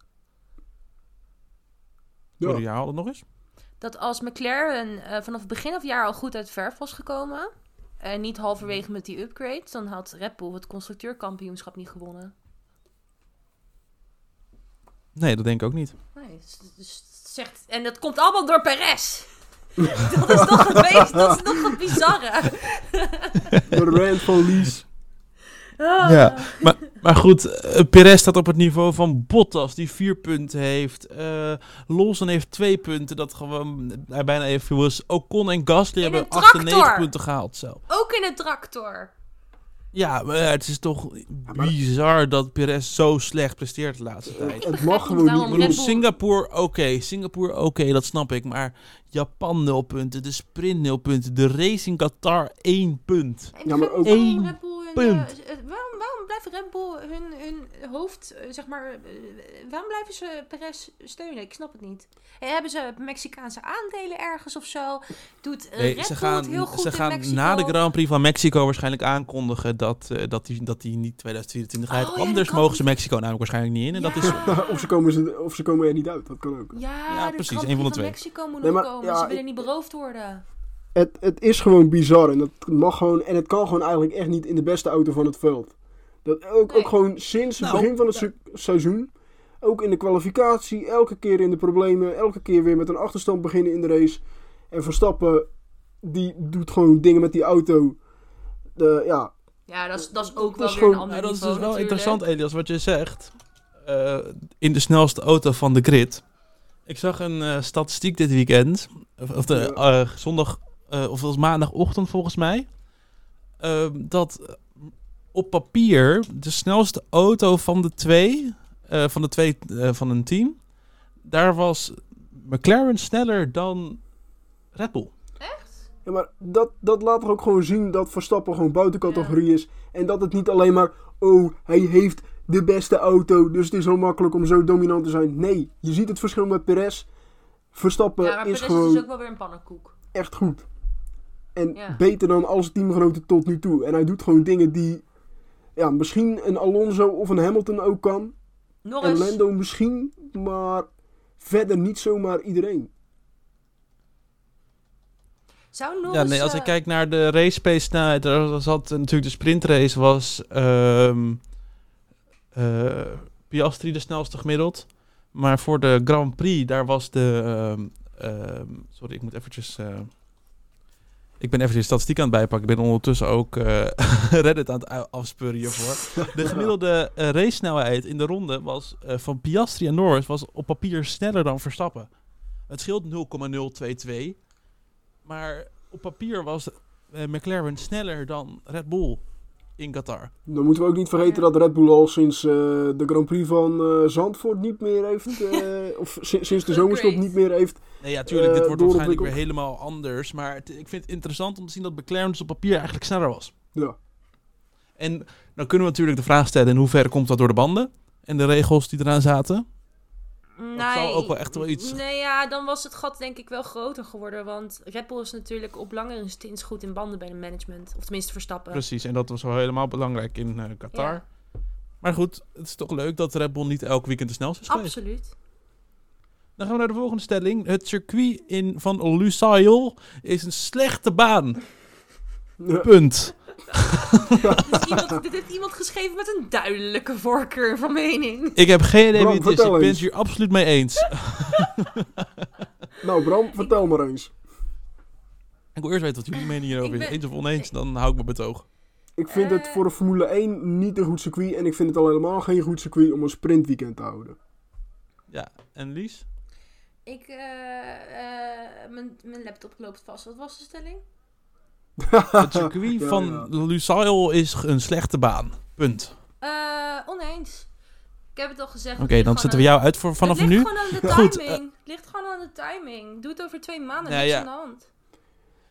Sorry,
Ja.
herhaal het nog eens.
Dat als McLaren eh, vanaf het begin af het jaar al goed uit de verf was gekomen, en niet halverwege met die upgrade, dan had Red Bull het constructeurkampioenschap niet gewonnen.
Nee, dat denk ik ook niet.
Nee, dus, dus het zegt, en dat komt allemaal door Perez. dat is toch het meest, dat is nog het bizarre.
De rand van Lies.
Ah.
Ja. Maar, maar goed, eh, Perez staat op het niveau van Bottas, die vier punten heeft. Eh Lawson heeft twee punten, dat gewoon hij bijna evenveel is. Ocon en Gasly
In
hebben
een tractor.
98 punten gehaald zelf.
Ook in de tractor.
Ja, maar het is toch bizar dat Perez zo slecht presteert de laatste tijd.
Het mag gewoon niet.
Singapore, oké. Singapore, oké, dat snap ik. Maar Japan 0 punten, de sprint 0 punten, de race in Qatar 1 punt.
En
Ja, maar ook-
waarom
Eén
Red Bull hun,
punt.
eh, eh, waarom, waarom blijft Red Bull hun, hun hoofd, eh, zeg maar, eh, waarom blijven ze Perez steunen? Ik snap het niet. Hebben ze Mexicaanse aandelen ergens of zo? Doet eh,
Nee,
Red
ze
Bull het
gaan,
heel goed
ze gaan na de Grand Prix van Mexico waarschijnlijk aankondigen dat hij dat die, dat die niet 2024 rijdt.
Oh,
Anders mogen ze Mexico namelijk waarschijnlijk niet in. En dat is
of, ze komen ze, of ze komen er niet uit, dat kan ook.
Ja,
precies,
Grand
één van de twee.
Mexico moet
Nee, maar,
komen.
ja,
ze willen
ik-
niet beroofd worden.
Het, het is gewoon bizar en dat mag gewoon en het kan gewoon eigenlijk echt niet in de beste auto van het veld. Dat ook,
Nee.
ook gewoon sinds het
Nou,
begin van het se- seizoen, ook in de kwalificatie, elke keer in de problemen, elke keer weer met een achterstand beginnen in de race. En Verstappen, die doet gewoon dingen met die auto. De, ja,
Ja, dat is, dat is ook
Dat
wel
is
weer
gewoon-
een ander
Ja, dat is
niveau
dus wel
natuurlijk.
interessant, Elias, wat je zegt. Eh, in de snelste auto van de grid. Ik zag een eh, statistiek dit weekend. Of, of de, eh, zondag, eh, of het was maandagochtend volgens mij. dat op papier de snelste auto van de twee, eh, van de twee eh, van een team. Daar was McLaren sneller dan Red Bull.
Echt?
ja maar dat, dat laat er ook gewoon zien dat Verstappen gewoon buiten categorie is. En dat het niet alleen maar, oh, hij heeft de beste auto, dus het is zo makkelijk om zo dominant te zijn. Nee, je ziet het verschil met Perez. Verstappen
Ja, maar
is
Perez
gewoon...
is dus ook wel weer een pannenkoek.
echt goed. En
Ja.
beter dan al zijn teamgenoten tot nu toe. En hij doet gewoon dingen die ja, misschien een Alonso of een Hamilton ook kan. En
Norris.
Lando misschien, maar verder niet zomaar iedereen.
Zou Norris...
Ja, nee, als
eh,
ik kijk naar de race pace snelheid, daar zat natuurlijk de sprintrace was ehm eh, Piastri de snelste gemiddeld. Maar voor de Grand Prix, daar was de... ehm, ehm, sorry, ik moet eventjes... eh, Ik ben even de statistiek aan het bijpakken. Ik ben ondertussen ook eh, Reddit aan het afspeuren hiervoor. De gemiddelde eh, racesnelheid in de ronde was eh, van Piastri en Norris was op papier sneller dan Verstappen. Het scheelt 0,022. Maar op papier was McLaren sneller dan Red Bull in Qatar.
Dan moeten we ook niet vergeten dat Red Bull al sinds eh, de Grand Prix van eh, Zandvoort niet meer heeft, eh, of si- sinds de zomerstop niet meer heeft.
Nee, ja, tuurlijk, dit wordt waarschijnlijk weer helemaal anders. Maar het- ik vind het interessant om te zien dat McLaren dus op papier eigenlijk sneller was.
Ja.
En dan kunnen we natuurlijk de vraag stellen: in hoeverre komt dat door de banden en de regels die eraan zaten?
Nee,
zou ook wel echt wel iets-
Nee, ja, dan was het gat denk ik wel groter geworden. Want Red Bull is natuurlijk op langere stints goed in banden bij de management. Of tenminste Verstappen.
Precies, en dat was wel helemaal belangrijk in eh, Qatar.
Ja.
Maar goed, het is toch leuk dat Red Bull niet elk weekend de snelste is geweest.
Absoluut.
Dan gaan we naar de volgende stelling. Het circuit in, van Lusail is een slechte baan. Punt.
Dus iemand, dit heeft iemand geschreven met een duidelijke voorkeur van mening.
Ik heb geen idee
Bram,
wie het is.
vertel
Ik ben
eens.
hier absoluut mee eens.
Nou Bram, vertel maar eens.
Ik wil eerst weten wat jullie mening hierover
Ik
is.
ben-
Eens of oneens, dan hou ik me betoog.
Ik vind het
Eh.
voor de Formule 1 niet een goed circuit en ik vind het al helemaal geen goed circuit om een sprintweekend te houden.
Ja, en Lies?
Ik, eh, eh, mijn, mijn laptop loopt vast. Wat was de stelling?
Het circuit
Ja,
van
ja.
Lusail is een slechte baan. Punt.
Eh, oneens. Ik heb het al gezegd.
Oké, dan zetten we jou uit voor vanaf
het
nu.
ligt gewoon aan de
Goed,
timing. Het ligt gewoon aan de timing. Doe het over twee maanden.
Nou
niks
ja.
aan de hand.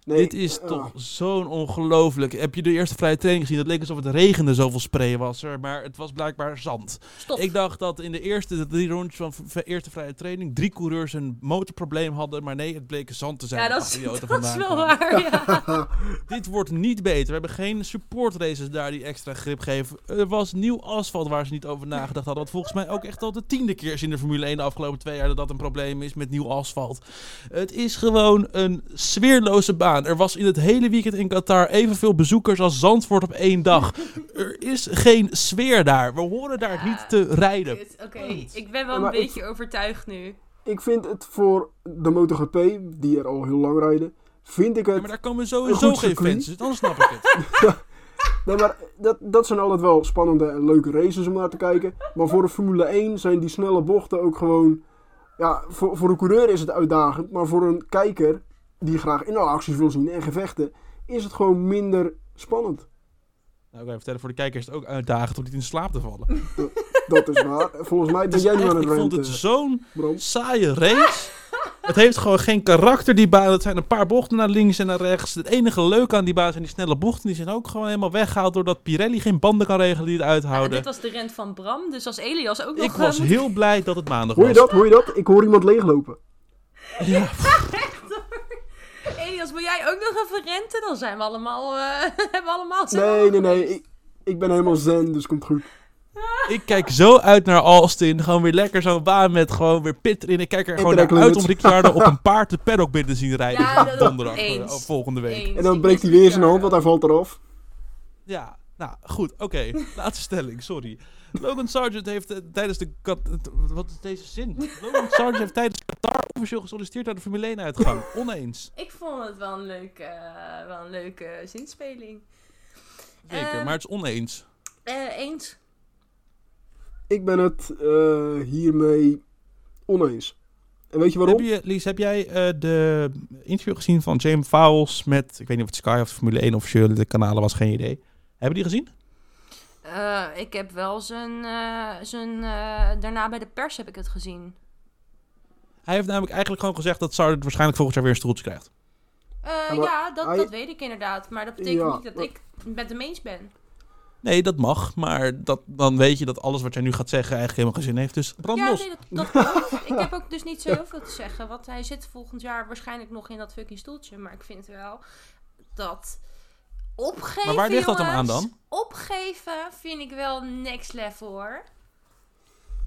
Nee,
Dit is
eh,
toch zo'n ongelooflijk. Heb je de eerste vrije training gezien? Het leek alsof het regende, zoveel spray was er. Maar het was blijkbaar zand.
Stop.
Ik dacht dat in de eerste drie rondjes van eerste vrije training drie coureurs een motorprobleem hadden. Maar nee, het bleek zand te zijn.
ja, dat is, dat wel
kwam.
waar. Ja.
Dit wordt niet beter. We hebben geen support races daar die extra grip geven. Er was nieuw asfalt waar ze niet over nagedacht hadden. Wat volgens mij ook echt al de tiende keer is in de Formule 1 de afgelopen twee jaar dat dat een probleem is met nieuw asfalt. Het is gewoon een sfeerloze baan. Er was in het hele weekend in Qatar evenveel bezoekers als Zandvoort op één dag. Er is geen sfeer daar. We horen daar
Ja,
niet te rijden.
Oké, ik ben wel een
maar ik-
beetje overtuigd nu.
Ik vind het voor de MotoGP, die er al heel lang rijden, vind ik
Ja,
het...
maar daar komen sowieso geen fans, dus dan snap ik het.
Nee, maar dat, dat zijn altijd wel spannende en leuke races om naar te kijken. Maar voor de Formule 1 zijn die snelle bochten ook gewoon... Ja, voor, voor een coureur is het uitdagend. Maar voor een kijker die graag in acties wil zien en gevechten... is het gewoon minder spannend.
Nou, ik ga even vertellen, voor de kijkers is het ook uitdagend om niet in slaap te vallen.
Dat is waar. Volgens mij ben
is
jij nu aan het
ik vond het zo'n saaie race. het heeft gewoon geen karakter, die baan. Het zijn een paar bochten naar links en naar rechts. Het enige leuke aan die baan zijn die snelle bochten. Die zijn ook gewoon helemaal weggehaald doordat Pirelli geen banden kan regelen die het
Ja,
uithouden.
dit was de rent van Bram, dus als Elias ook nog...
ik was heel blij dat het maandag
Hoor je
was.
dat? Hoor je dat? Ik hoor iemand leeglopen.
Ja,
Elias, wil jij ook nog even renten? Dan zijn we allemaal... eh, hebben we allemaal...
Nee, nee, nee. Ik, ik ben helemaal zen, dus komt goed.
ik kijk zo uit naar Austin. Gewoon weer lekker zo'n baan met gewoon weer pit erin. Ik kijk er gewoon naar uit om. Ricciardo op een paard de paddock binnen te zien rijden.
Ja, dat-
donderdag
eens.
eh, volgende week.
Eens.
En dan breekt hij weer zijn hand, want hij valt eraf.
Ja, nou goed, oké. Laatste stelling, sorry. Logan Sargent heeft eh, tijdens de... Wat is deze zin? Logan Sargent heeft tijdens Qatar officieel gesolliciteerd naar de Formule 1 uitgang. Oneens.
Ik vond het wel een leuke, eh, wel een leuke zinspeling.
Zeker,
Ehm,
maar het is oneens.
Eh, eens.
Ik ben het eh, hiermee oneens. En weet je waarom?
Heb je, Lies, heb jij eh, de interview gezien van James Fowles met... Ik weet niet of het Sky of de Formule 1 officieel de kanalen was, geen idee. Hebben die gezien?
Eh, ik heb wel zijn, eh, zijn eh, daarna bij de pers heb ik het gezien.
Hij heeft namelijk eigenlijk gewoon gezegd dat Sargent waarschijnlijk volgend jaar weer een stoeltje krijgt.
Eh,
Ja, maar
ja, dat,
hij-
dat weet ik inderdaad. Maar dat betekent
Ja,
niet dat
maar-
ik met hem eens ben.
Nee, dat mag, maar dat, dan weet je dat alles wat jij nu gaat zeggen eigenlijk helemaal geen zin heeft. Dus brand
ja,
los.
nee, dat, dat ik heb ook dus niet zo heel veel te zeggen. Want hij zit volgend jaar waarschijnlijk nog in dat fucking stoeltje. Maar ik vind wel dat opgeven,
Maar waar ligt dat hem aan dan?
Opgeven vind ik wel next level hoor.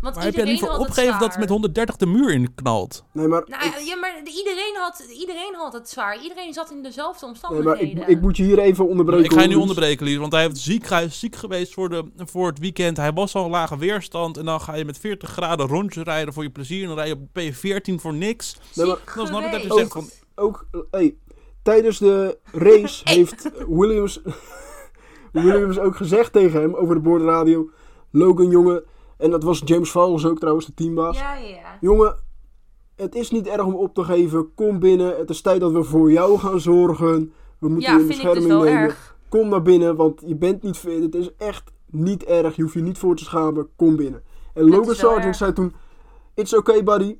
Want
Maar heb jij liever opgegeven dat het met 130 de muur in knalt?
Nee, maar,
Nou
ik,
ja, maar iedereen had, iedereen had het zwaar. Iedereen zat in dezelfde
nee, maar
omstandigheden.
ik, ik moet je hier even onderbreken.
Ik ga je nu onderbreken, Lies, want hij heeft ziek, hij is ziek geweest voor, de, voor het weekend. Hij was al lage weerstand en dan ga je met 40 graden rondje rijden voor je plezier. En dan rij je op P14 voor niks.
Nee, maar
Dan dat
geweest.
zegt van...
Ook, hey, tijdens de race heeft Williams, Williams ook gezegd tegen hem over de boordradio. Logan, jongen. En dat was James Fowles ook trouwens, de teambaas.
Ja, ja.
Jongen, het is niet erg om op te geven. Kom binnen. Het is tijd dat we voor jou gaan zorgen. We moeten
Ja,
je in
dus
bescherming
wel
nemen.
erg.
Kom naar binnen, want je bent niet fit. Het is echt niet erg. Je hoeft je niet voor te schamen. Kom binnen. En Logan Sargent zei toen... It's okay, buddy.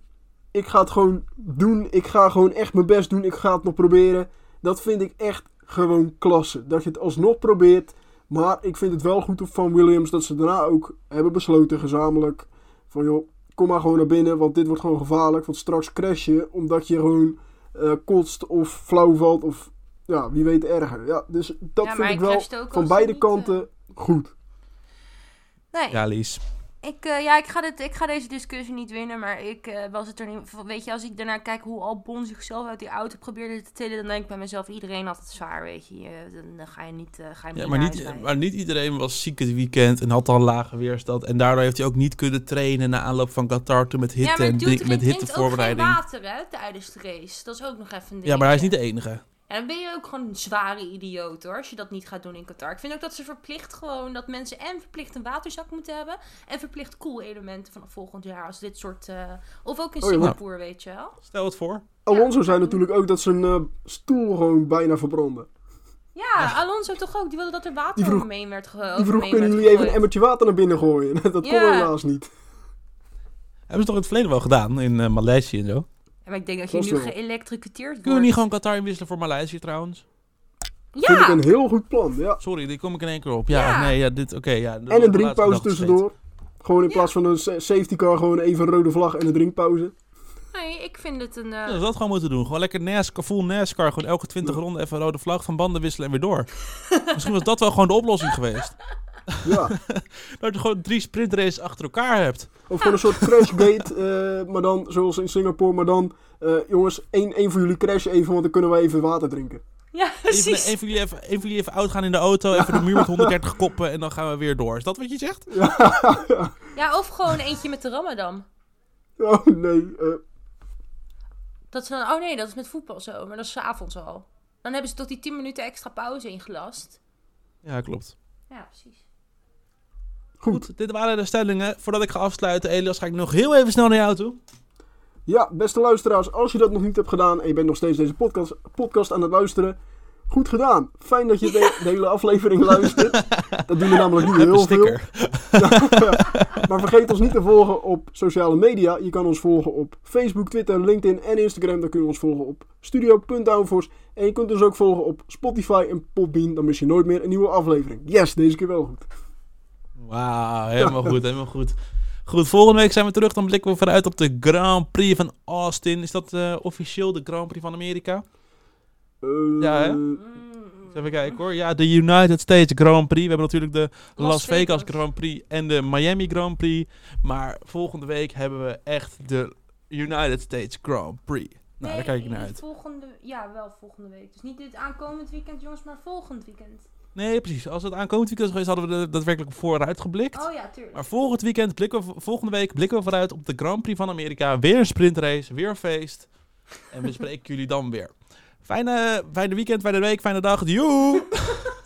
Ik ga het gewoon doen. Ik ga gewoon echt mijn best doen. Ik ga het nog proberen. Dat vind ik echt gewoon klasse. Dat je het alsnog probeert. Maar ik vind het wel goed van Williams dat ze daarna ook hebben besloten gezamenlijk. Van joh, kom maar gewoon naar binnen. Want dit wordt gewoon gevaarlijk. Want straks crash je omdat je gewoon eh, kotst of flauw valt. Of ja, wie weet erger. Ja, dus dat
Ja,
vind ik wel van beide
niet, eh,
kanten goed.
Nee,
Ja, Lies.
Ik, eh, ja, ik, ga dit, ik ga deze discussie niet winnen, maar ik eh, was het er niet... Weet je, als ik daarna kijk hoe Albon zichzelf uit die auto probeerde te tillen, dan denk ik bij mezelf, iedereen had het zwaar, weet je. Dan, ga je niet, eh, ga je
Ja,
niet
maar, niet, maar niet iedereen was ziek het weekend en had al lage weerstand. En daardoor heeft hij ook niet kunnen trainen na aanloop van Qatar toen met hitte
ja, maar
en ding- met hittevoorbereiding.
geen water, hè, tijdens de race. Dat is ook nog even een ding.
Ja, maar hij is niet de enige.
En dan ben je ook gewoon een zware idioot, hoor, als je dat niet gaat doen in Qatar. Ik vind ook dat ze verplicht gewoon, dat mensen en verplicht een waterzak moeten hebben, en verplicht koelelementen vanaf volgend jaar, als dit soort... eh, of ook in
Oh ja,
Singapore, weet je wel.
Stel het voor.
Alonso zei natuurlijk ook dat zijn eh, stoel gewoon bijna verbrandde.
Ja, Alonso toch ook. Die wilde dat er water
Die vroeg-
omheen werd ge-
Die vroeg, kunnen jullie even een
gegooid?"
emmertje water naar binnen gooien? dat kon
Ja.
helaas niet.
Hebben ze toch in het verleden wel gedaan, in eh, Maleisië en zo?
Ja, maar ik denk dat je nu geëlektrocuteerd wordt.
Kunnen we niet gewoon Qatar inwisselen voor Maleisië trouwens?
Vind ik
Ja!
een heel goed plan, ja.
Sorry, die kom ik in één keer op. Ja,
Ja.
nee, ja, dit, oké. ja,
En een drinkpauze tussendoor. Gewoon in
Ja.
plaats van een sa- safety car, gewoon even een rode vlag en een drinkpauze.
Nee, ik vind het een... eh,
Ja, dat dat gewoon moeten doen. Gewoon lekker NASCAR, full NASCAR. Gewoon elke 20
Ja.
ronden even een rode vlag van banden wisselen en weer door. Misschien was dat wel gewoon de oplossing geweest.
Ja.
Dat je gewoon drie sprintraces achter elkaar hebt.
Of gewoon een soort crashgate, eh maar dan zoals in Singapore. Maar dan, eh, jongens, één, één van jullie crash even, want dan kunnen wij even water drinken.
Ja,
Even,
precies.
een van jullie even, een van jullie even uitgaan in de auto, even de muur met 130 koppen en dan gaan we weer door. Is dat wat je zegt?
Ja, of gewoon eentje met de ramadan.
Oh nee, eh,
Dat is dan... Oh nee, dat is met voetbal zo. Maar dat is 's avonds al. Dan hebben ze tot die 10 minuten extra pauze ingelast.
Ja, klopt.
Ja, precies.
Goed.
Dit waren de stellingen. Voordat ik ga afsluiten, Elias, ga ik nog heel even snel naar jou toe.
Ja, beste luisteraars, als je dat nog niet hebt gedaan en je bent nog steeds deze podcast, podcast aan het luisteren, goed gedaan. Fijn dat je de, de hele aflevering luistert. Dat doen we namelijk niet
een
heel veel. maar vergeet ons niet te volgen op sociale media. Je kan ons volgen op Facebook, Twitter, LinkedIn en Instagram. Dan kun je ons volgen op studio.downforce. En je kunt ons ook volgen op Spotify en Podbean. Dan mis je nooit meer een nieuwe aflevering. Yes, deze keer wel goed.
Wauw, helemaal goed, helemaal goed. Goed, volgende week zijn we terug. Dan blikken we vooruit op de Grand Prix van Austin. Is dat eh, officieel de Grand Prix van Amerika?
Eh,
Ja, hè?
Mm.
Even kijken hoor. Ja, de United States Grand Prix. We hebben natuurlijk de Las,
Las
Vegas.
Vegas.
Grand Prix en de Miami Grand Prix. Maar volgende week hebben we echt de United States Grand Prix. Nou, daar kijk ik naar
niet
uit.
Volgende, ja, wel volgende week. Dus niet dit aankomend weekend, jongens, maar volgend weekend.
Nee, precies. Als het aankomend weekend was geweest, hadden we er daadwerkelijk vooruit geblikt.
Oh ja, tuurlijk.
Maar volgend weekend blikken we, volgende week blikken we vooruit op de Grand Prix van Amerika. Weer een sprintrace, weer een feest. En we spreken jullie dan weer. Fijne, fijne weekend, fijne week, fijne dag. Joe!